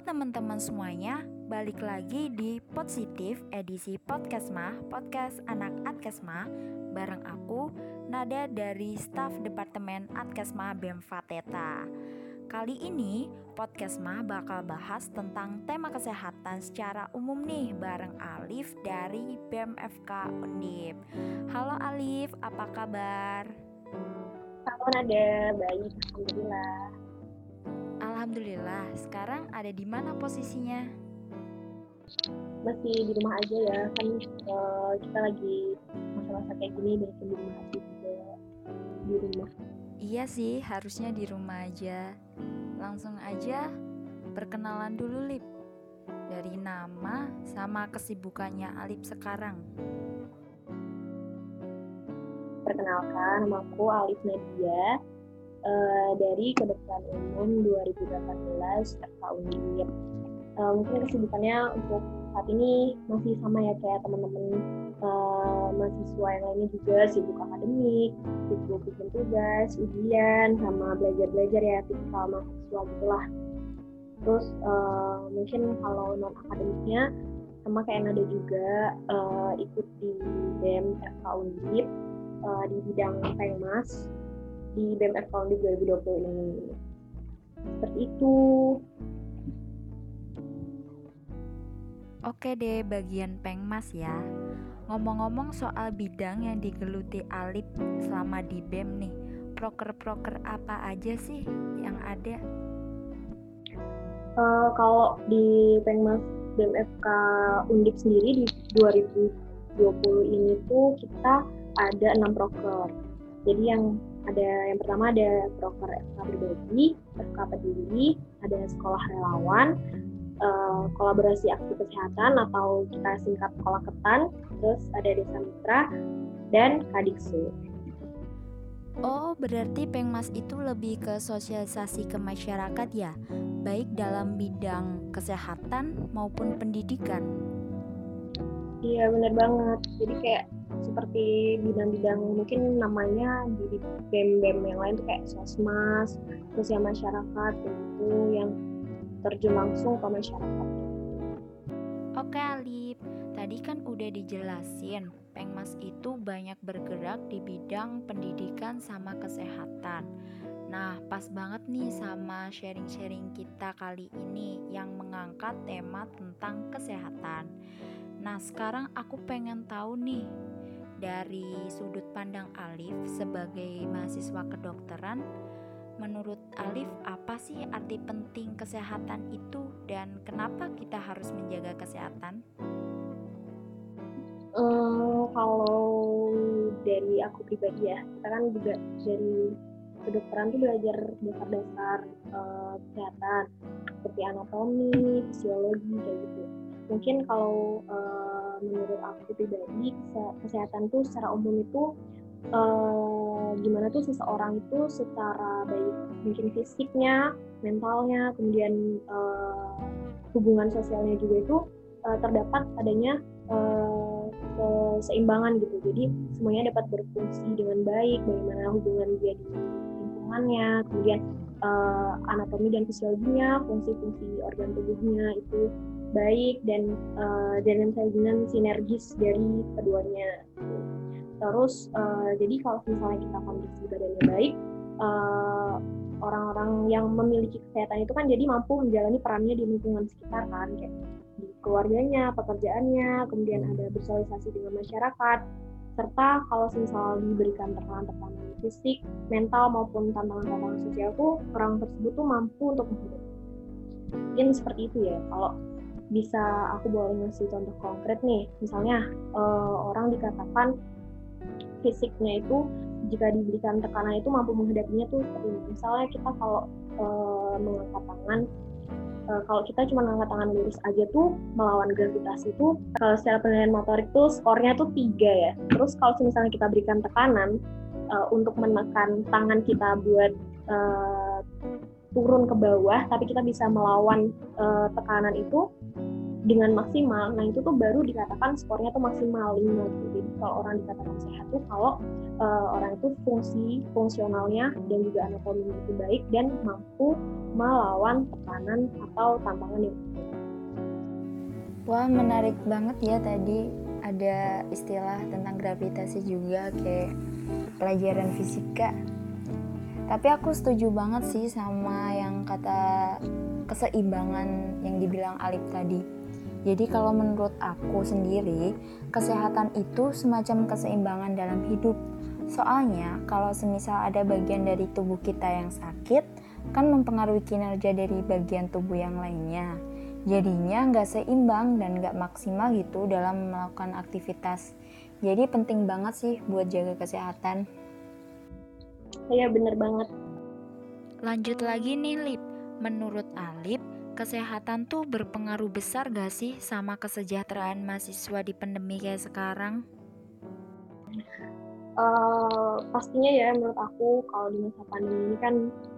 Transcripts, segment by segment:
Teman-teman semuanya, balik lagi di Positif edisi Podcast Mah, podcast anak Adkesma bareng aku Nada dari staf Departemen Adkesma BEM Fateta. Kali ini podcast Mah bakal bahas tentang tema kesehatan secara umum nih bareng Alif dari BMFK Undip. Halo Alif, apa kabar? Halo Nada, baik, alhamdulillah. Alhamdulillah, sekarang ada di mana posisinya? Masih di rumah aja ya, kan uh, kita lagi masa-masa kayak gini banyak di rumah aja juga di rumah. Iya sih, harusnya di rumah aja. Langsung aja perkenalan dulu Lip. Dari nama sama kesibukannya Alip sekarang. Perkenalkan, nama aku Alif Nadia, uh, dari kedokteran umum 2018 FK Undip. Uh, mungkin kesibukannya untuk saat ini masih sama ya kayak teman-teman uh, mahasiswa yang lainnya juga sibuk akademik, sibuk bikin tugas, ujian, sama belajar-belajar ya tipikal mahasiswa gitulah. Terus uh, mungkin kalau non akademiknya sama kayak Nada juga uh, ikut di BEM FK Undip uh, di bidang Pengmas di BMF Founding 2020 ini. Seperti itu. Oke deh, bagian pengmas ya. Ngomong-ngomong soal bidang yang digeluti Alip selama di BEM nih, proker-proker apa aja sih yang ada? Uh, kalau di Pengmas BMFK Undip sendiri di 2020 ini tuh kita ada enam proker. Jadi yang ada yang pertama ada proker FK berbagi, FK peduli, ada sekolah relawan, uh, kolaborasi aktif kesehatan atau kita singkat kolaketan, terus ada desa mitra dan kadiksu. Oh, berarti Pengmas itu lebih ke sosialisasi ke masyarakat ya, baik dalam bidang kesehatan maupun pendidikan. Iya, benar banget. Jadi kayak seperti bidang-bidang mungkin namanya di BEM-BEM yang lain tuh kayak sosmas, sosial masyarakat gitu yang terjun langsung ke masyarakat. Oke Alip, tadi kan udah dijelasin Pengmas itu banyak bergerak di bidang pendidikan sama kesehatan. Nah, pas banget nih sama sharing-sharing kita kali ini yang mengangkat tema tentang kesehatan. Nah, sekarang aku pengen tahu nih, dari sudut pandang Alif sebagai mahasiswa kedokteran, menurut Alif apa sih arti penting kesehatan itu dan kenapa kita harus menjaga kesehatan? Um, kalau dari aku pribadi ya, kita kan juga dari kedokteran tuh belajar dasar-dasar uh, kesehatan seperti anatomi, fisiologi kayak gitu. Mungkin kalau uh, menurut aku pribadi kesehatan tuh secara umum itu uh, gimana tuh seseorang itu secara baik mungkin fisiknya, mentalnya, kemudian uh, hubungan sosialnya juga itu uh, terdapat adanya uh, keseimbangan gitu. Jadi semuanya dapat berfungsi dengan baik, bagaimana hubungan dia di lingkungannya, kemudian uh, anatomi dan fisiologinya, fungsi-fungsi organ tubuhnya itu baik dan uh, dan salinan sinergis dari keduanya. Terus uh, jadi kalau misalnya kita kondisi badannya baik, uh, orang-orang yang memiliki kesehatan itu kan jadi mampu menjalani perannya di lingkungan sekitar kan kayak di keluarganya, pekerjaannya, kemudian ada bersosialisasi dengan masyarakat, serta kalau misalnya diberikan tekanan-tekanan fisik, mental maupun tantangan-tantangan sosial tuh orang tersebut tuh mampu untuk menghidupi. Mungkin seperti itu ya kalau bisa aku boleh ngasih contoh konkret nih. Misalnya uh, orang dikatakan fisiknya itu jika diberikan tekanan itu mampu menghadapinya tuh seperti ini. Misalnya kita kalau uh, mengangkat tangan uh, kalau kita cuma mengangkat tangan lurus aja tuh melawan gravitasi itu kalau secara penilaian motorik tuh skornya tuh tiga ya. Terus kalau misalnya kita berikan tekanan uh, untuk menekan tangan kita buat uh, turun ke bawah tapi kita bisa melawan uh, tekanan itu dengan maksimal, nah itu tuh baru dikatakan skornya tuh maksimal 5 gitu. Jadi kalau orang dikatakan sehat tuh kalau uh, orang itu fungsi fungsionalnya dan juga anatominya itu baik dan mampu melawan tekanan atau tantangan yang Wah menarik banget ya tadi ada istilah tentang gravitasi juga kayak pelajaran fisika. Tapi aku setuju banget sih sama yang kata keseimbangan yang dibilang Alif tadi jadi kalau menurut aku sendiri, kesehatan itu semacam keseimbangan dalam hidup. Soalnya kalau semisal ada bagian dari tubuh kita yang sakit, kan mempengaruhi kinerja dari bagian tubuh yang lainnya. Jadinya nggak seimbang dan nggak maksimal gitu dalam melakukan aktivitas. Jadi penting banget sih buat jaga kesehatan. Iya bener banget. Lanjut lagi nih Lip. Menurut Alip, kesehatan tuh berpengaruh besar gak sih sama kesejahteraan mahasiswa di pandemi kayak sekarang? Uh, pastinya ya menurut aku kalau di masa pandemi ini kan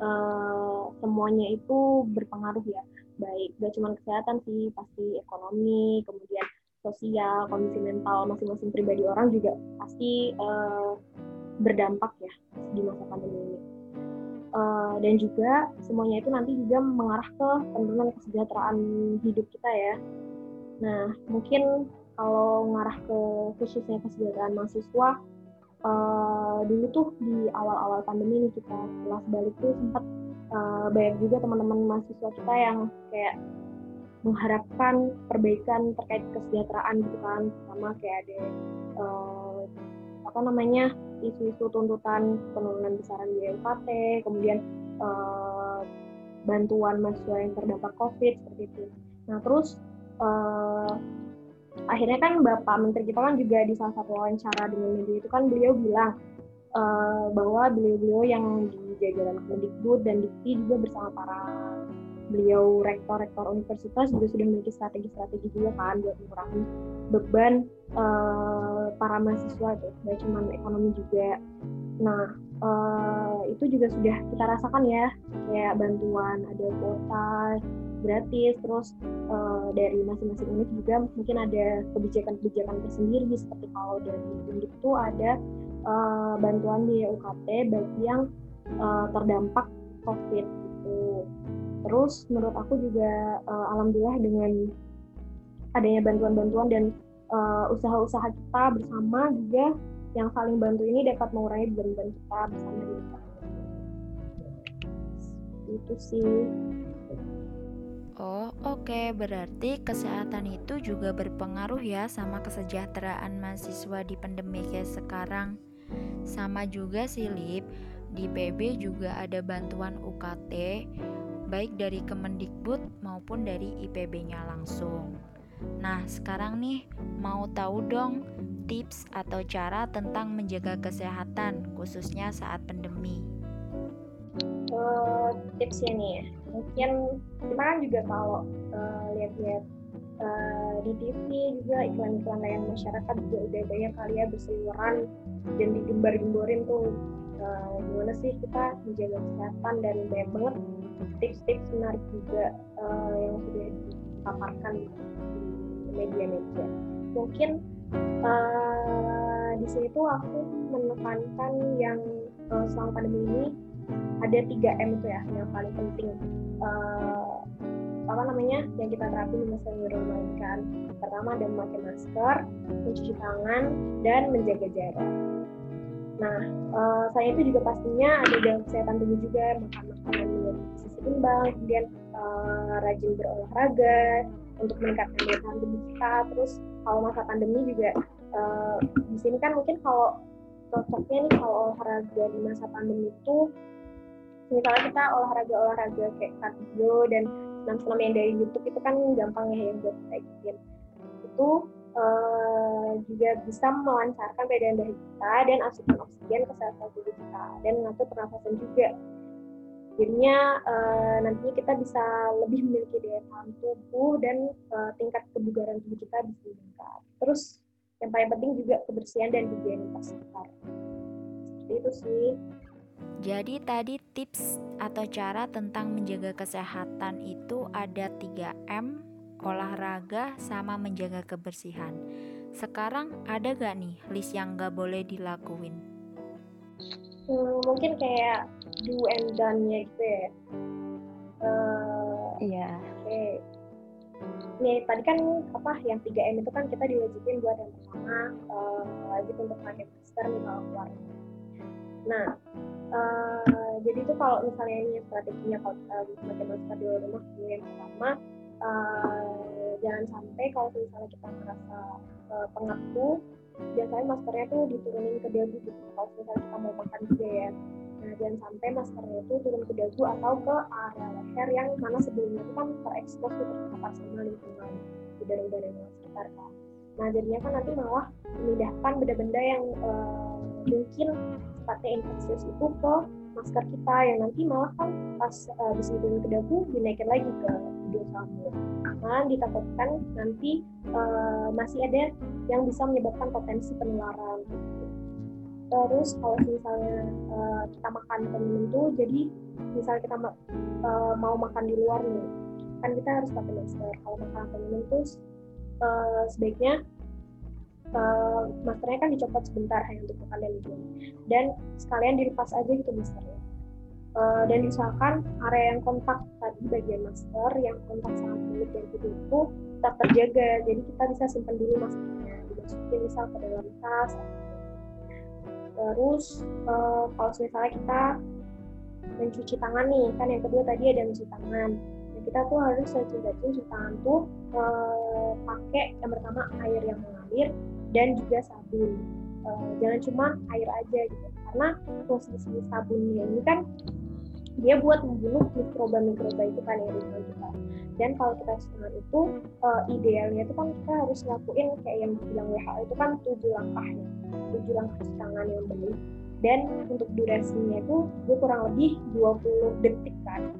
uh, semuanya itu berpengaruh ya baik gak cuma kesehatan sih pasti ekonomi kemudian sosial kondisi mental masing-masing pribadi orang juga pasti uh, berdampak ya di masa pandemi ini uh, dan juga semuanya itu nanti juga mengarah ke penurunan kesejahteraan hidup kita ya. Nah, mungkin kalau mengarah ke khususnya kesejahteraan mahasiswa, uh, dulu tuh di awal-awal pandemi ini kita kelas balik tuh sempat uh, banyak juga teman-teman mahasiswa kita yang kayak mengharapkan perbaikan terkait kesejahteraan gitu kan, sama kayak ada uh, apa namanya isu-isu tuntutan penurunan besaran biaya UKT, kemudian uh, bantuan mahasiswa yang terdampak COVID seperti itu. Nah terus uh, akhirnya kan Bapak Menteri kita kan juga di salah satu wawancara dengan media itu kan beliau bilang uh, bahwa beliau-beliau yang di jajaran Kemendikbud dan Dikti juga bersama para beliau rektor-rektor universitas juga sudah memiliki strategi-strategi juga kan buat mengurangi beban uh, para mahasiswa itu, nggak cuma ekonomi juga. Nah, uh, itu juga sudah kita rasakan ya, kayak bantuan ada kuota gratis, terus uh, dari masing-masing unit juga mungkin ada kebijakan-kebijakan tersendiri, seperti kalau dari unit itu ada uh, bantuan di UKT bagi yang uh, terdampak COVID. Terus menurut aku juga uh, alhamdulillah dengan adanya bantuan-bantuan dan uh, usaha-usaha kita bersama juga yang saling bantu ini dapat mengurangi beban-beban kita bersama di itu sih. Oh, oke. Okay. Berarti kesehatan itu juga berpengaruh ya sama kesejahteraan mahasiswa di pandemi kayak sekarang. Sama juga sih, Lip. Di PB juga ada bantuan UKT baik dari Kemendikbud maupun dari IPB-nya langsung. Nah, sekarang nih mau tahu dong tips atau cara tentang menjaga kesehatan khususnya saat pandemi. Uh, tipsnya nih ya, mungkin kita kan juga kalau uh, lihat-lihat uh, di TV juga iklan-iklan layanan masyarakat juga udah banyak kali ya berseliweran dan digembar-gemborin tuh uh, gimana sih kita menjaga kesehatan dan banyak banget tips-tips menarik juga uh, yang sudah dipaparkan di media-media. Mungkin uh, di sini tuh aku menekankan yang uh, selama pandemi ini ada 3 M itu ya yang paling penting. Uh, apa namanya yang kita terapin di masa kan pertama ada memakai masker mencuci tangan dan menjaga jarak nah uh, saya itu juga pastinya ada dalam kesehatan tubuh juga makan makanan yang seimbang kemudian uh, rajin berolahraga untuk meningkatkan daya tahan tubuh kita. Terus kalau masa pandemi juga uh, di sini kan mungkin kalau cocoknya nih kalau olahraga di masa pandemi itu misalnya kita olahraga-olahraga kayak cardio dan senam-senam yang dari YouTube itu kan gampang ya yang buat kita ikutin. Itu uh, juga bisa melancarkan peredaran darah kita dan asupan oksigen ke sel-sel tubuh kita dan mengatur pernafasan juga jadinya uh, nantinya kita bisa lebih memiliki daya tahan tubuh dan uh, tingkat kebugaran tubuh kita bisa meningkat. Terus yang paling penting juga kebersihan dan higienitas sekitar. Seperti itu sih. Jadi tadi tips atau cara tentang menjaga kesehatan itu ada 3M olahraga, sama menjaga kebersihan. Sekarang ada gak nih list yang gak boleh dilakuin? Hmm, mungkin kayak do and done-nya gitu ya. Uh, iya. Oke. Okay. Nih, tadi kan apa yang 3M itu kan kita diwajibin buat yang pertama uh, wajib untuk pakai masker nih kalau keluar. Nah, uh, jadi itu kalau misalnya ini strateginya kalau kita pakai masker di luar rumah yang pertama uh, jangan sampai kalau misalnya kita merasa uh, pengap tuh biasanya maskernya tuh diturunin ke dagu gitu kalau misalnya kita mau makan juga ya nah jangan sampai maskernya itu turun ke dagu atau ke area leher yang mana sebelumnya itu kan terekspos terpapar sama lingkungan udara-udara yang sekitar kan nah jadinya kan nanti malah memindahkan benda-benda yang uh, mungkin sifatnya infeksius itu ke masker kita yang nanti malah kan pas uh, disediain ke dagu dinaikin lagi ke hidung kamu. Nah ditakutkan nanti uh, masih ada yang bisa menyebabkan potensi penularan terus kalau misalnya uh, kita makan tuh jadi misalnya kita uh, mau makan di luar nih kan kita harus pakai masker. Kalau makan minum tuh uh, sebaiknya uh, maskernya kan dicopot sebentar hanya untuk makan dan minum. Dan sekalian dilepas aja gitu maskernya. Uh, dan diusahakan area yang kontak tadi bagian masker yang kontak sama mulut dan hidung itu tetap terjaga. Jadi kita bisa simpan dulu maskernya dimasukin misal ke dalam tas terus uh, kalau misalnya kita mencuci tangan nih kan yang kedua tadi ada mencuci tangan. Nah, kita tuh harus rajin-rajin cuci tangan tuh uh, pakai yang pertama air yang mengalir dan juga sabun. Uh, jangan cuma air aja gitu karena posisi sabunnya ini kan dia buat membunuh mikroba-mikroba itu kan yang di kita dan kalau kita setengah itu uh, idealnya itu kan kita harus lakuin kayak yang bilang WHO itu kan tujuh langkah ya tujuh langkah tangan yang baik. Dan untuk durasinya itu dia kurang lebih 20 detik kan.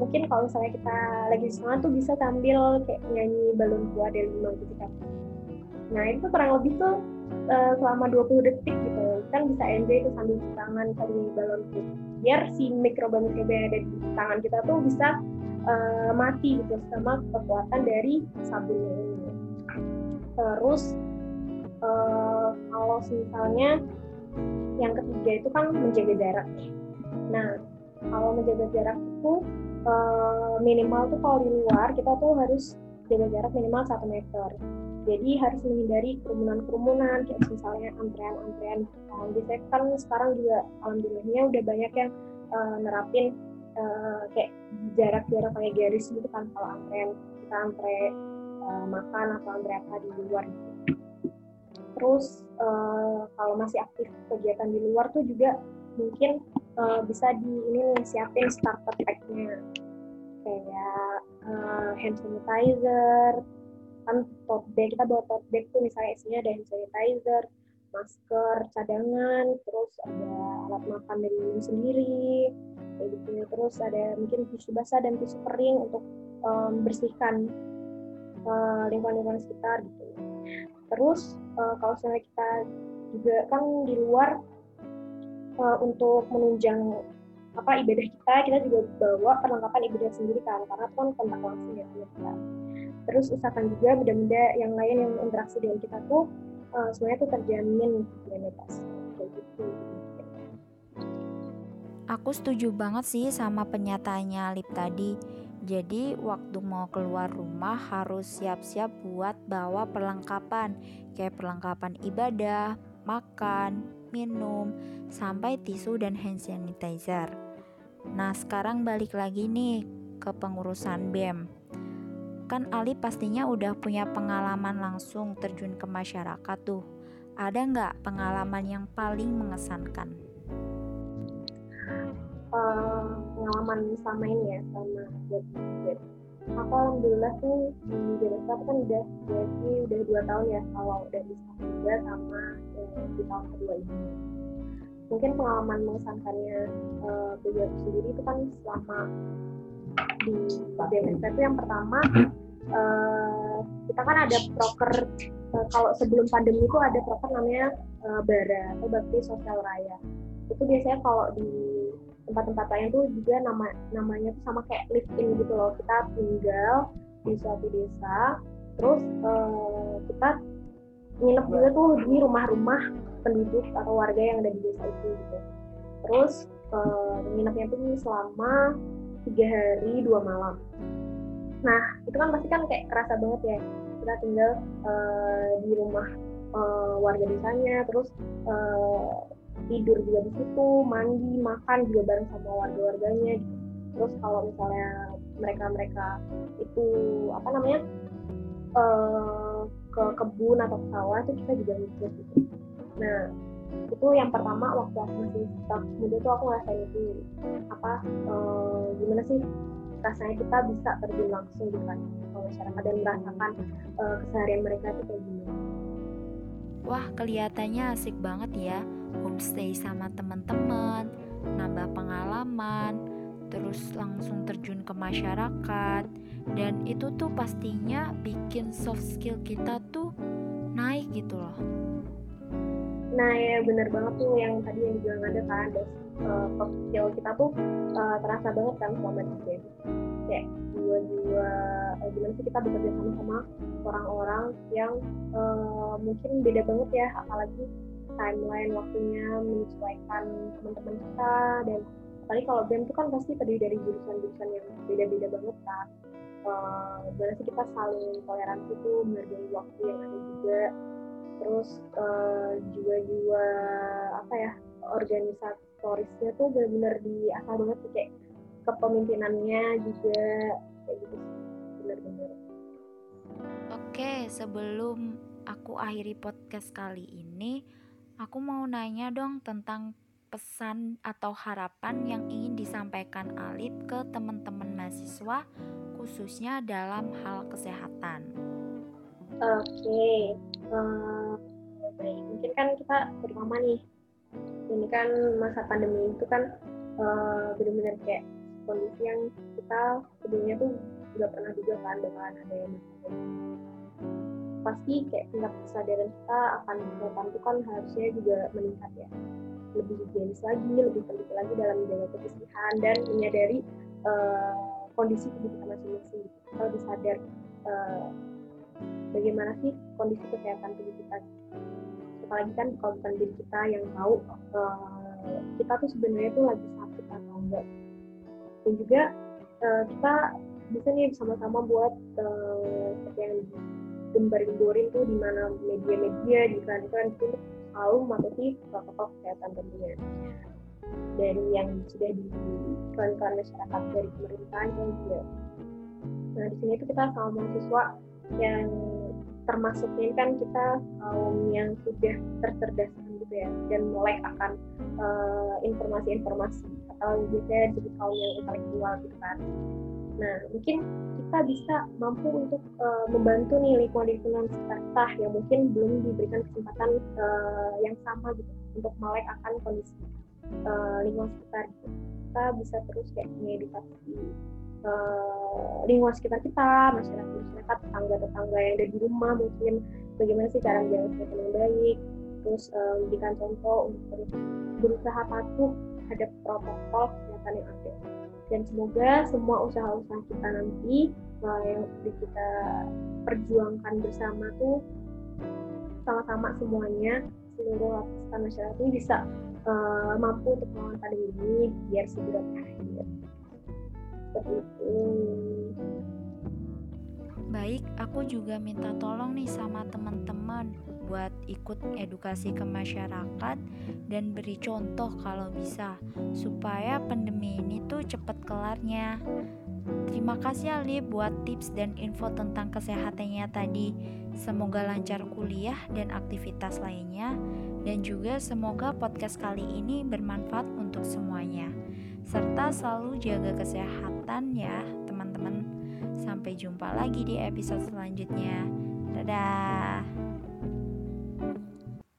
Mungkin kalau misalnya kita lagi setengah tuh bisa sambil kayak nyanyi balon buah dari lima gitu kan. Nah itu kurang lebih tuh uh, selama 20 detik gitu. Kan bisa enjoy itu sambil tangan sambil balon gitu biar si mikroba-mikroba yang ada di tangan kita tuh bisa uh, mati gitu sama kekuatan dari sabunnya ini. Terus uh, kalau misalnya yang ketiga itu kan menjaga jarak. Nah, kalau menjaga jarak itu uh, minimal tuh kalau di luar kita tuh harus jaga jarak minimal satu meter jadi harus menghindari kerumunan-kerumunan kayak misalnya antrean-antrean um, biasanya kan sekarang juga alhamdulillahnya udah banyak yang uh, nerapin uh, kayak jarak-jarak kayak garis gitu kan kalau antrean kita antre uh, makan atau antre apa di luar gitu. Terus uh, kalau masih aktif kegiatan di luar tuh juga mungkin uh, bisa di ini nih siapin starter pack-nya kayak uh, hand sanitizer, kan tote bag kita bawa tote bag tuh misalnya isinya ada hand sanitizer masker cadangan terus ada alat makan minum sendiri kayak gitu. Terus ada mungkin tisu basah dan tisu kering untuk um, bersihkan uh, lingkungan-lingkungan sekitar gitu. Terus uh, kalau misalnya kita juga kan di luar uh, untuk menunjang apa ibadah kita kita juga bawa perlengkapan ibadah sendiri kan karena itu kan kontak langsung ya kita terus usahakan juga benda-benda yang lain yang interaksi dengan kita tuh uh, semuanya tuh terjamin higienitas kayak gitu Aku setuju banget sih sama pernyataannya Lip tadi. Jadi waktu mau keluar rumah harus siap-siap buat bawa perlengkapan kayak perlengkapan ibadah, makan, minum, sampai tisu dan hand sanitizer. Nah sekarang balik lagi nih ke pengurusan BEM. Kan Ali pastinya udah punya pengalaman langsung terjun ke masyarakat tuh. Ada nggak pengalaman yang paling mengesankan? Uh, pengalaman sama ini ya, sama buat Aku alhamdulillah tuh di Jakarta kan udah jadi udah dua tahun ya kalau udah bisa juga sama eh, di tahun kedua ini. Mungkin pengalaman mengesankannya uh, sendiri itu kan selama di BMSP itu yang pertama uh, kita kan ada proker uh, kalau sebelum pandemi itu ada proker namanya uh, bara atau bakti sosial raya itu biasanya kalau di tempat-tempat lain tuh juga nama namanya tuh sama kayak live in gitu loh. Kita tinggal di suatu desa terus uh, kita nginep juga tuh di rumah-rumah penduduk atau warga yang ada di desa itu gitu. Terus uh, nginepnya tuh selama tiga hari dua malam. Nah itu kan pasti kan kayak kerasa banget ya. Kita tinggal uh, di rumah uh, warga desanya terus uh, tidur juga di situ mandi makan juga bareng sama warga-warganya. Gitu terus kalau misalnya mereka-mereka itu apa namanya uh, ke kebun atau ke sawah itu kita juga ngikut gitu. Nah itu yang pertama waktu aku masih staff muda tuh aku ngerasain itu apa uh, gimana sih rasanya kita bisa terjun langsung di kan masyarakat dan merasakan uh, keseharian mereka itu kayak gimana. Wah, kelihatannya asik banget ya. Homestay sama teman-teman, nambah pengalaman, terus langsung terjun ke masyarakat. Dan itu tuh pastinya bikin soft skill kita tuh naik gitu loh. Nah ya bener banget tuh yang tadi yang dibilang ada kan, ada uh, soft skill kita tuh uh, terasa banget kan selama di game. Kayak jiwa-jiwa uh, gimana sih kita bekerja sama sama orang-orang yang uh, mungkin beda banget ya, apalagi timeline waktunya menyesuaikan teman-teman kita dan apalagi kalau BEM itu kan pasti terdiri dari jurusan-jurusan yang beda-beda banget kan uh, gimana sih kita saling toleransi tuh menghargai waktu yang ada juga. Terus uh, jiwa-jiwa apa ya organisatorisnya tuh benar-benar diasah banget sih kayak kepemimpinannya juga kayak gitu benar-benar. Oke sebelum aku akhiri podcast kali ini aku mau nanya dong tentang pesan atau harapan yang ingin disampaikan Alip ke teman-teman mahasiswa khususnya dalam hal kesehatan. Oke, okay. uh, eh. Mungkin kan kita terutama nih, ini kan masa pandemi itu kan uh, benar-benar kayak kondisi yang kita sebelumnya tuh nggak pernah juga kan bakalan ada yang pasti kayak tingkat kesadaran kita akan kesehatan itu kan harusnya juga meningkat ya lebih higienis lagi, lebih teliti lagi dalam menjaga kebersihan dan menyadari uh, kondisi tubuh kita masing-masing. Kita lebih sadar uh, bagaimana sih kondisi kesehatan tubuh kita. Apalagi kan kalau bukan diri kita yang tahu uh, kita tuh sebenarnya tuh lagi sakit atau enggak. Dan juga uh, kita bisa nih sama-sama buat uh, seperti yang gembar-gemborin tuh di mana media-media di iklan-iklan itu selalu mematuhi protokol kesehatan tentunya. Dari yang sudah diiklankan masyarakat dari pemerintah dan juga. Nah di sini itu kita sama mahasiswa yang termasuk ini kan kita kaum yang sudah tercerdaskan gitu ya dan mulai akan informasi-informasi uh, atau biasanya disebut kaum yang intelektual gitu kan nah mungkin kita bisa mampu untuk uh, membantu nih lingkungan-lingkungan sekitar kita yang mungkin belum diberikan kesempatan uh, yang sama gitu untuk melek akan kondisi uh, lingkungan sekitar gitu. kita bisa terus kayak mengedukasi uh, lingkungan sekitar kita masyarakat masyarakat tetangga tetangga yang ada di rumah mungkin bagaimana sih cara menjaga kesehatan yang baik terus uh, contoh untuk berusaha patuh terhadap protokol kesehatan yang ada dan semoga semua usaha-usaha kita nanti uh, yang kita perjuangkan bersama tuh sama-sama semuanya seluruh lapisan masyarakat ini bisa uh, mampu untuk melawan pandemi ini biar segera berakhir. Seperti itu Baik, aku juga minta tolong nih sama teman-teman buat ikut edukasi ke masyarakat dan beri contoh kalau bisa supaya pandemi ini tuh cepet kelarnya. Terima kasih Ali buat tips dan info tentang kesehatannya tadi. Semoga lancar kuliah dan aktivitas lainnya dan juga semoga podcast kali ini bermanfaat untuk semuanya. Serta selalu jaga kesehatan ya, teman-teman. Sampai jumpa lagi di episode selanjutnya. Dadah.